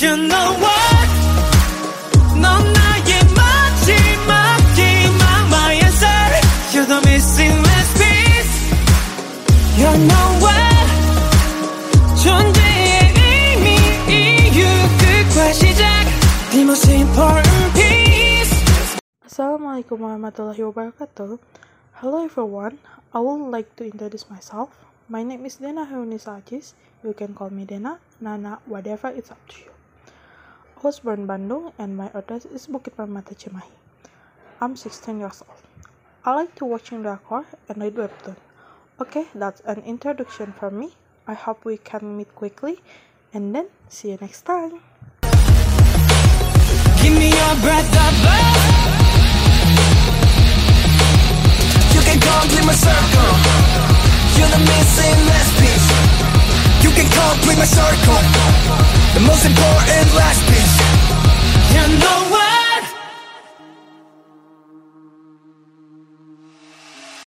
You know what? 넌 나의 마지막 희망 My answer You're the missing last piece You know what? 존재의 의미 이유 끝과 시작 The most important piece Assalamualaikum warahmatullahi wabarakatuh. Hello everyone. I would like to introduce myself. My name is Dena Heunisa Ajis. You can call me Dena, Nana, whatever it's up to you. In Bandung and my address is Bukit Permata Cimahi. I'm 16 years old. I like to watching drakor and read webtoon. Okay, that's an introduction for me. I hope we can meet quickly and then see you next time. Give me your breath of You can complete my circle. You're the missing last piece. You can complete my circle. Most important last piece.